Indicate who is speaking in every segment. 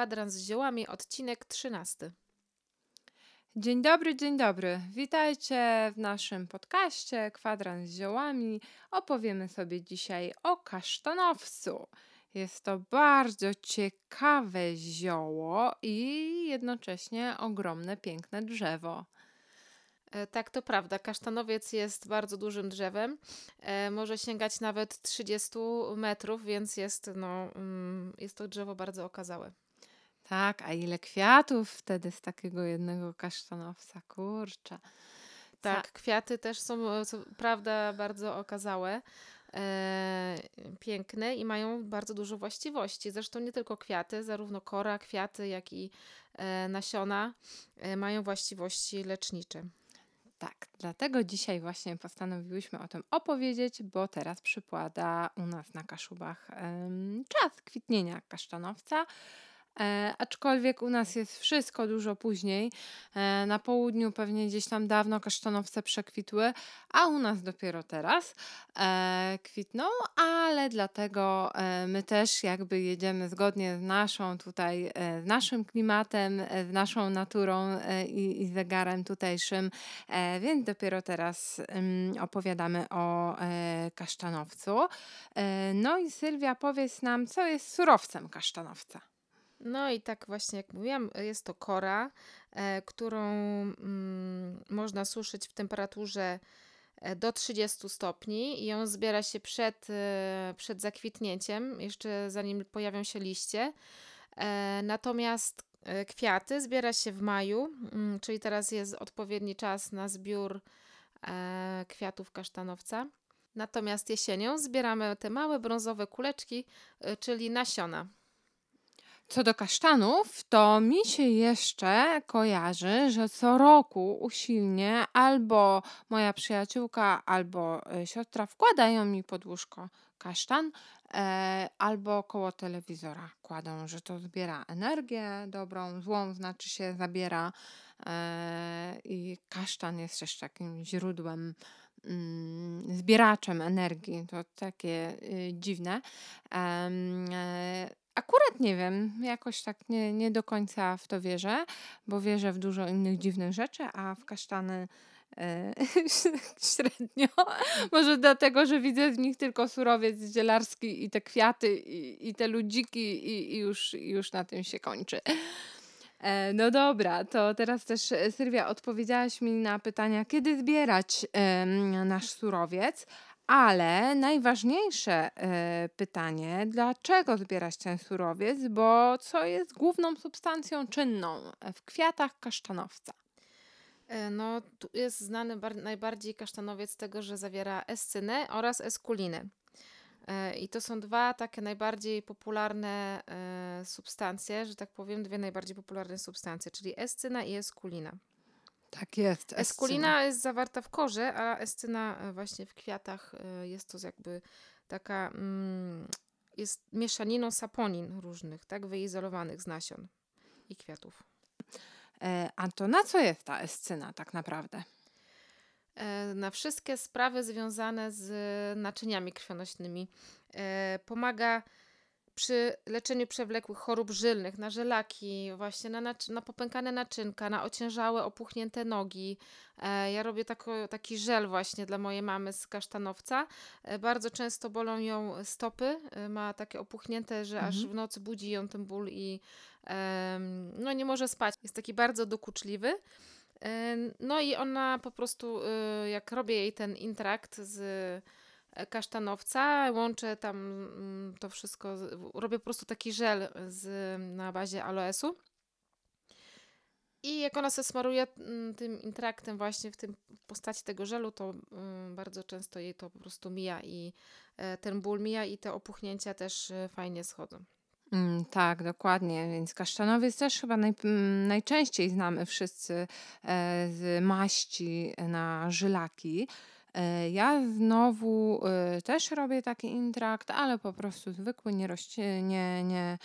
Speaker 1: Kwadrans z ziołami, odcinek 13.
Speaker 2: Dzień dobry, dzień dobry. Witajcie w naszym podcaście Kwadrans z ziołami. Opowiemy sobie dzisiaj o kasztanowcu. Jest to bardzo ciekawe zioło i jednocześnie ogromne, piękne drzewo.
Speaker 1: E, tak, to prawda. Kasztanowiec jest bardzo dużym drzewem. E, może sięgać nawet 30 metrów, więc jest, no, mm, jest to drzewo bardzo okazałe.
Speaker 2: Tak, a ile kwiatów wtedy z takiego jednego kasztanowca, kurczę.
Speaker 1: Tak, kwiaty też są, e, prawda, bardzo okazałe, e, piękne i mają bardzo dużo właściwości. Zresztą nie tylko kwiaty, zarówno kora, kwiaty, jak i e, nasiona e, mają właściwości lecznicze.
Speaker 2: Tak, dlatego dzisiaj właśnie postanowiłyśmy o tym opowiedzieć, bo teraz przypada u nas na Kaszubach czas kwitnienia kasztanowca. E, aczkolwiek u nas jest wszystko dużo później. E, na południu pewnie gdzieś tam dawno kasztanowce przekwitły, a u nas dopiero teraz e, kwitną, ale dlatego e, my też jakby jedziemy zgodnie z naszą tutaj, e, z naszym klimatem, e, z naszą naturą i, i zegarem tutejszym, więc dopiero teraz em, opowiadamy o kasztanowcu. No i Sylwia, powiedz nam, co jest surowcem kasztanowca.
Speaker 1: No i tak właśnie jak mówiłam, jest to kora, e, którą mm, można suszyć w temperaturze e, do 30 stopni i ją zbiera się przed, e, przed zakwitnięciem, jeszcze zanim pojawią się liście. Natomiast kwiaty zbiera się w maju, mm, czyli teraz jest odpowiedni czas na zbiór kwiatów kasztanowca. Natomiast jesienią zbieramy te małe brązowe kuleczki, czyli nasiona.
Speaker 2: Co do kasztanów, to mi się jeszcze kojarzy, że co roku usilnie albo moja przyjaciółka, albo e, siostra wkładają mi pod łóżko kasztan, e, albo koło telewizora kładą, że to zbiera energię dobrą, złą znaczy się zabiera e, i kasztan jest też takim źródłem mm, zbieraczem energii. To takie y, dziwne. Akurat nie wiem, jakoś tak nie, nie do końca w to wierzę, bo wierzę w dużo innych dziwnych rzeczy, a w kasztany e, średnio. Może dlatego, że widzę w nich tylko surowiec zielarski i te kwiaty i, i te ludziki i, i już, i już na tym się kończy. E, No dobra, to teraz też e, Sylwia odpowiedziałaś mi na pytania, kiedy zbierać nasz surowiec, ale najważniejsze e, pytanie, dlaczego zbierać ten surowiec, bo co jest główną substancją czynną w kwiatach kasztanowca?
Speaker 1: E, No, tu jest znany bar- najbardziej kasztanowiec tego, że zawiera escynę oraz eskulinę. E, I to są dwa takie najbardziej popularne substancje, że tak powiem, dwie najbardziej popularne substancje, czyli escyna i eskulina.
Speaker 2: Tak jest. escyna.
Speaker 1: Eskulina jest zawarta w korze, a escyna e, właśnie w kwiatach e, jest to jakby taka, mm, jest mieszaniną saponin różnych, tak, wyizolowanych z nasion i kwiatów.
Speaker 2: E, A to na co jest ta escyna tak naprawdę?
Speaker 1: na wszystkie sprawy związane z naczyniami krwionośnymi. Pomaga przy leczeniu przewlekłych chorób żylnych, na żelaki, właśnie na, na popękane naczynka, na ociężałe, opuchnięte nogi. E, Ja robię tako, taki żel właśnie dla mojej mamy z kasztanowca. E, Bardzo często bolą ją stopy, e, ma takie opuchnięte, że aż
Speaker 2: Mhm.
Speaker 1: w nocy budzi ją ten ból i no nie może spać. Jest taki bardzo dokuczliwy. E, No i ona po prostu, y, jak robię jej ten intrakt z kasztanowca, łączę tam mm, to wszystko, robię po prostu taki żel z, na bazie aloesu. I jak ona se smaruje mm, tym intraktem właśnie w tym postaci tego żelu, to mm, bardzo często jej to po prostu mija i e, ten ból mija i te opuchnięcia też e, fajnie schodzą.
Speaker 2: Mm, tak, dokładnie. Więc kasztanowiec też chyba naj, najczęściej znamy wszyscy e, z maści na żylaki. E, ja znowu y, też robię taki intrakt, ale po prostu zwykły, nie, rozci- nie, nie,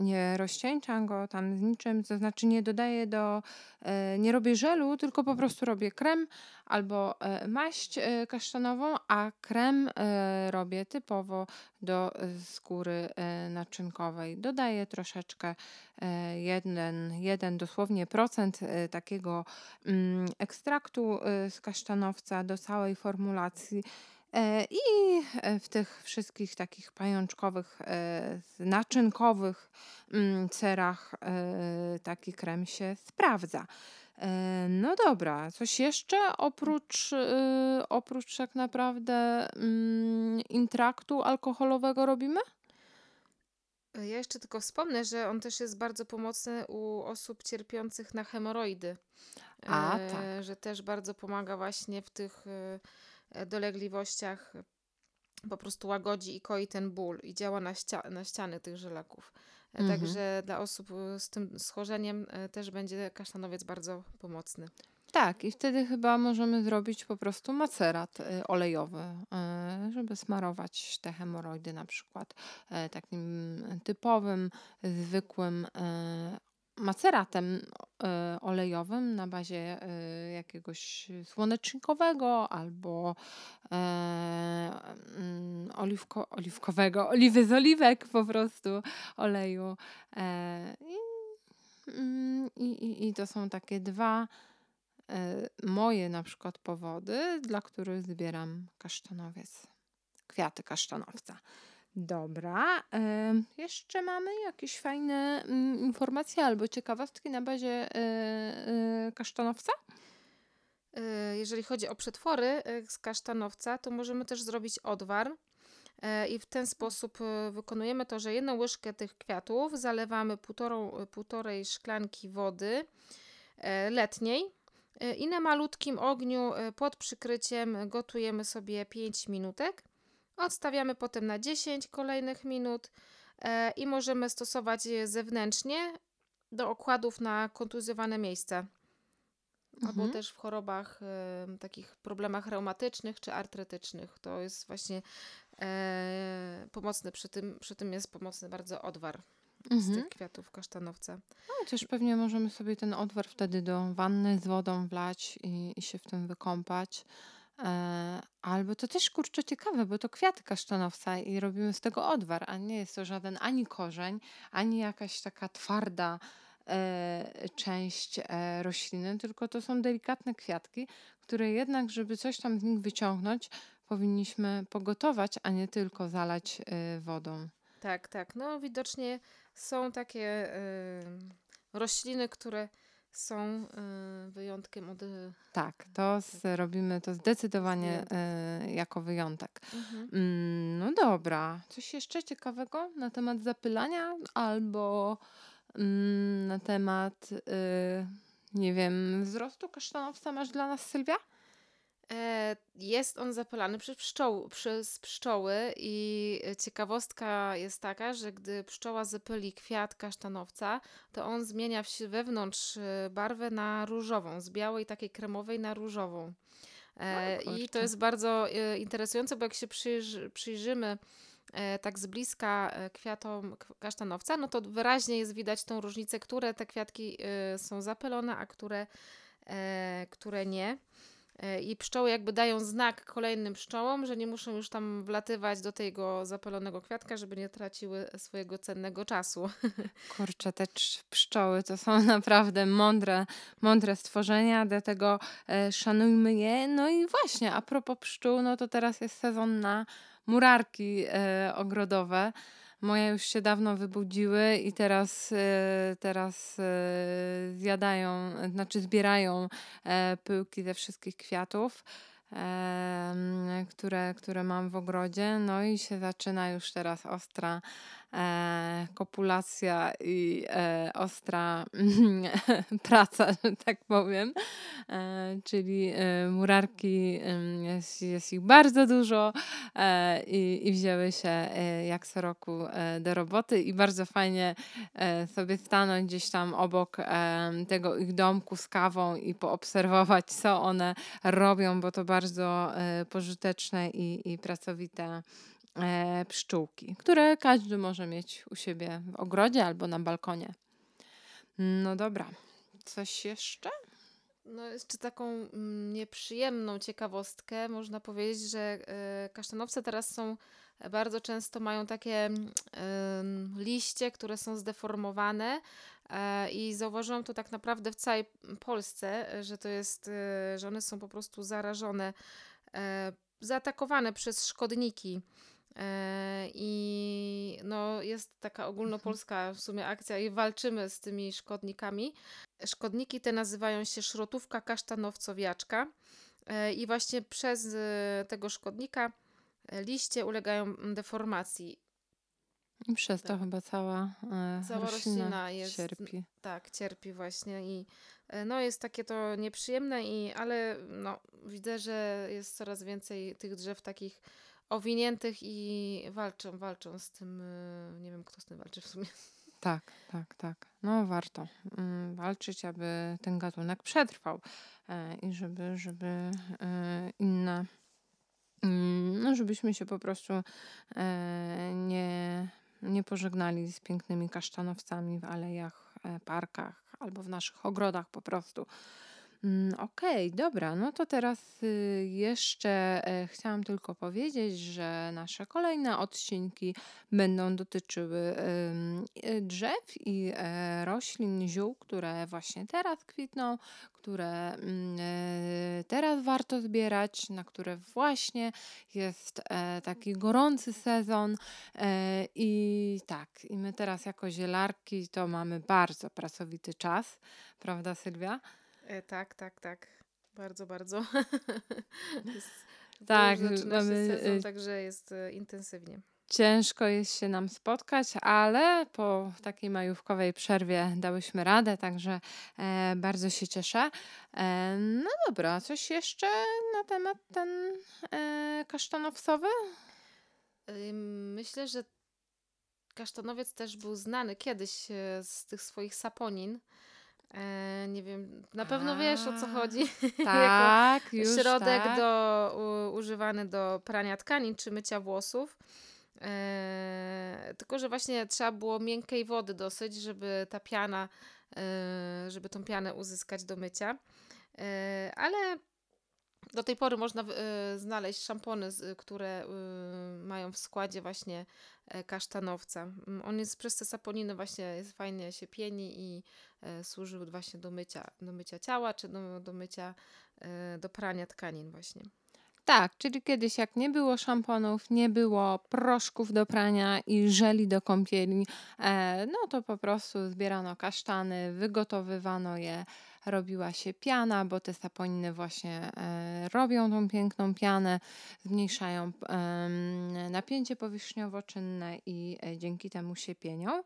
Speaker 2: nie rozcieńczam go tam z niczym, to znaczy nie dodaję do, e, nie robię żelu, tylko po prostu robię krem albo e, maść kasztanową, a krem robię typowo do skóry naczynkowej. Dodaję troszeczkę, jeden, jeden dosłownie procent takiego mm, ekstraktu z kasztanowca do całej formulacji. I w tych wszystkich takich pajączkowych, naczynkowych mm, cerach taki krem się sprawdza. No dobra, coś jeszcze oprócz, oprócz tak naprawdę mm, intraktu alkoholowego robimy?
Speaker 1: Ja jeszcze tylko wspomnę, że on też jest bardzo pomocny u osób cierpiących na hemoroidy.
Speaker 2: A, tak.
Speaker 1: że też bardzo pomaga właśnie w tych e, dolegliwościach. Po prostu łagodzi i koi ten ból i działa na, ścia na ściany tych żelaków. Mhm. Także dla osób e, z tym schorzeniem też będzie kasztanowiec bardzo pomocny.
Speaker 2: Tak, i wtedy chyba możemy zrobić po prostu macerat olejowy, żeby smarować te hemoroidy na przykład takim typowym, zwykłym maceratem olejowym na bazie e, jakiegoś słonecznikowego albo e, mm, oliwko, oliwkowego, oliwy z oliwek po prostu oleju. Mm, I, i, i to są takie dwa moje na przykład powody, dla których zbieram kasztanowiec, kwiaty kasztanowca. Dobra. jeszcze mamy jakieś fajne mm, informacje albo ciekawostki na bazie e, e, kasztanowca?
Speaker 1: E, jeżeli chodzi o przetwory z kasztanowca, to możemy też zrobić odwar. I w ten sposób wykonujemy to, że jedną łyżkę tych kwiatów zalewamy półtorą, półtorej szklanki wody letniej i na malutkim ogniu pod przykryciem gotujemy sobie 5 minutek. Odstawiamy potem na 10 kolejnych minut e, i możemy stosować je zewnętrznie do okładów na kontuzjowane miejsce. Mhm. Albo też w chorobach, takich problemach reumatycznych czy artretycznych. To jest właśnie e, pomocny, przy tym, przy tym jest pomocny bardzo odwar mhm. z tych kwiatów kasztanowca.
Speaker 2: No, chociaż pewnie możemy sobie ten odwar wtedy do wanny z wodą wlać i, i się w tym wykąpać. E, albo to też kurczę ciekawe, bo to kwiaty kasztanowca i robimy z tego odwar, a nie jest to żaden ani korzeń, ani jakaś taka twarda e, część e, rośliny, tylko to są delikatne kwiatki, które jednak, żeby coś tam z nich wyciągnąć, powinniśmy pogotować, a nie tylko zalać wodą.
Speaker 1: Tak, tak. No widocznie są takie rośliny, które są y, wyjątkiem od. Y,
Speaker 2: tak, to z, robimy to zdecydowanie y, jako wyjątek. Mhm. Mm, no dobra, coś jeszcze ciekawego na temat zapylania albo mm, na temat, nie wiem, wzrostu kasztanowca masz dla nas, Sylwia?
Speaker 1: E, jest on zapylany przez, pszczoł, przez pszczoły i ciekawostka jest taka, że gdy pszczoła zapyli kwiat kasztanowca, to on zmienia wewnątrz e, barwę na różową, z białej takiej kremowej na różową. E, I to jest bardzo interesujące, bo jak się przyjrzy, przyjrzymy tak z bliska kwiatom kasztanowca, no to wyraźnie jest widać tą różnicę, które te kwiatki są zapylone, a które, które nie. E, I pszczoły jakby dają znak kolejnym pszczołom, że nie muszą już tam wlatywać do tego zapalonego kwiatka, żeby nie traciły swojego cennego czasu.
Speaker 2: Kurczę, te pszczoły to są naprawdę mądre, mądre stworzenia, dlatego e, szanujmy je. No i właśnie, a propos pszczół, no to teraz jest sezon na murarki e, ogrodowe. Moje już się dawno wybudziły i teraz, e, teraz e, zjadają, znaczy zbierają e, pyłki ze wszystkich kwiatów, które, które mam w ogrodzie. No i się zaczyna już teraz ostra, e, kopulacja i e, ostra praca, że tak powiem. E, czyli e, murarki, jest, jest ich bardzo dużo e, i, i wzięły się e, jak co roku do roboty i bardzo fajnie sobie stanąć gdzieś tam obok tego ich domku z kawą i poobserwować, co one robią, bo to bardzo pożyteczne i, i pracowite pszczółki, które każdy może mieć u siebie w ogrodzie albo na balkonie. No dobra, coś jeszcze?
Speaker 1: No, jeszcze taką mm, nieprzyjemną ciekawostkę można powiedzieć, że e, kasztanowce teraz są bardzo często mają takie mm, liście, które są zdeformowane e, i zauważyłam to tak naprawdę w całej Polsce, e, że to jest, e, że one są po prostu zarażone, e, zaatakowane przez szkodniki. E, I no, jest taka ogólnopolska w sumie akcja i walczymy z tymi szkodnikami. Szkodniki te nazywają się szrotówka kasztanowcowiaczka e, i właśnie przez e, tego szkodnika liście ulegają mm, deformacji.
Speaker 2: I przez to
Speaker 1: Tak.
Speaker 2: chyba cała, e,
Speaker 1: Cała
Speaker 2: roślina
Speaker 1: roślina jest,
Speaker 2: cierpi.
Speaker 1: tak, cierpi właśnie i no jest takie to nieprzyjemne i ale no widzę, że jest coraz więcej tych drzew takich owiniętych i walczą, walczą z tym, e, nie wiem kto z tym walczy w sumie.
Speaker 2: Tak, tak, tak. No warto mm, walczyć, aby ten gatunek przetrwał e, i żeby, żeby e, inne, mm, no żebyśmy się po prostu e, nie, nie pożegnali z pięknymi kasztanowcami w alejach, parkach albo w naszych ogrodach po prostu. Mm, Okej, dobra, no to teraz y, jeszcze e, chciałam tylko powiedzieć, że nasze kolejne odcinki będą dotyczyły y, drzew i e, roślin, ziół, które właśnie teraz kwitną, które mm, e, teraz warto zbierać, na które właśnie jest taki gorący sezon. I tak, i my teraz jako zielarki to mamy bardzo pracowity czas, prawda Sylwia?
Speaker 1: E, tak, tak, tak. Bardzo, bardzo. jest,
Speaker 2: Tak, mamy,
Speaker 1: sezon,
Speaker 2: y,
Speaker 1: także jest e, intensywnie.
Speaker 2: Ciężko jest się nam spotkać, ale po takiej majówkowej przerwie dałyśmy radę, także e, bardzo się cieszę. E, no dobra, coś jeszcze na temat ten e, kasztanowcowy?
Speaker 1: Ym, Myślę, że kasztanowiec też był znany kiedyś e, z tych swoich saponin. E, nie wiem, na pewno wiesz o co
Speaker 2: A,
Speaker 1: chodzi. jako
Speaker 2: Tak, już
Speaker 1: środek
Speaker 2: tak.
Speaker 1: do, u, używany do prania tkanin czy mycia włosów. E, tylko, że właśnie trzeba było miękkiej wody dosyć, żeby ta piana, e, żeby tą pianę uzyskać do mycia. E, ale do tej pory można y, znaleźć szampony, z- które y, mają w składzie właśnie e, kasztanowca. Mm, On jest przez te saponiny właśnie jest fajnie się pieni i e, służył właśnie do mycia, do mycia ciała, czy do, do mycia, e, do prania tkanin właśnie.
Speaker 2: Tak, czyli kiedyś jak nie było szamponów, nie było proszków do prania i żeli do kąpieli, no to po prostu zbierano kasztany, wygotowywano je, robiła się piana, bo te saponiny właśnie e, robią tą piękną pianę, zmniejszają napięcie powierzchniowo-czynne i e, dzięki temu się pienią.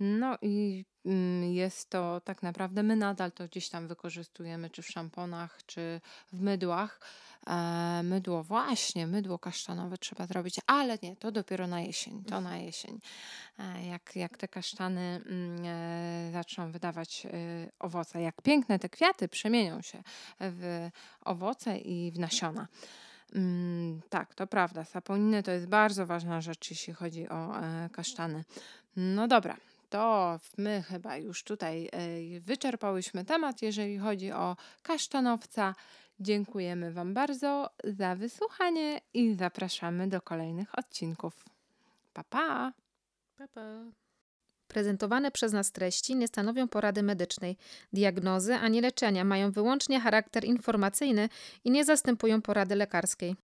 Speaker 2: No i mm, jest to tak naprawdę, my nadal to gdzieś tam wykorzystujemy, czy w szamponach, czy w mydłach. E, mydło, właśnie, mydło kasztanowe trzeba zrobić, ale nie, to dopiero na jesień, to na jesień. E, jak, jak te kasztany mm, e, zaczną wydawać owoce, jak piękne te kwiaty przemienią się w owoce i w nasiona. Mm, tak, to prawda. Saponiny to jest bardzo ważna rzecz, jeśli chodzi o kasztany. No dobra, to my chyba już tutaj wyczerpałyśmy temat, jeżeli chodzi o kasztanowca. Dziękujemy Wam bardzo za wysłuchanie i zapraszamy do kolejnych odcinków. Pa, pa!
Speaker 1: Pa, pa. Prezentowane przez nas treści nie stanowią porady medycznej, diagnozy ani leczenia, mają wyłącznie charakter informacyjny i nie zastępują porady lekarskiej.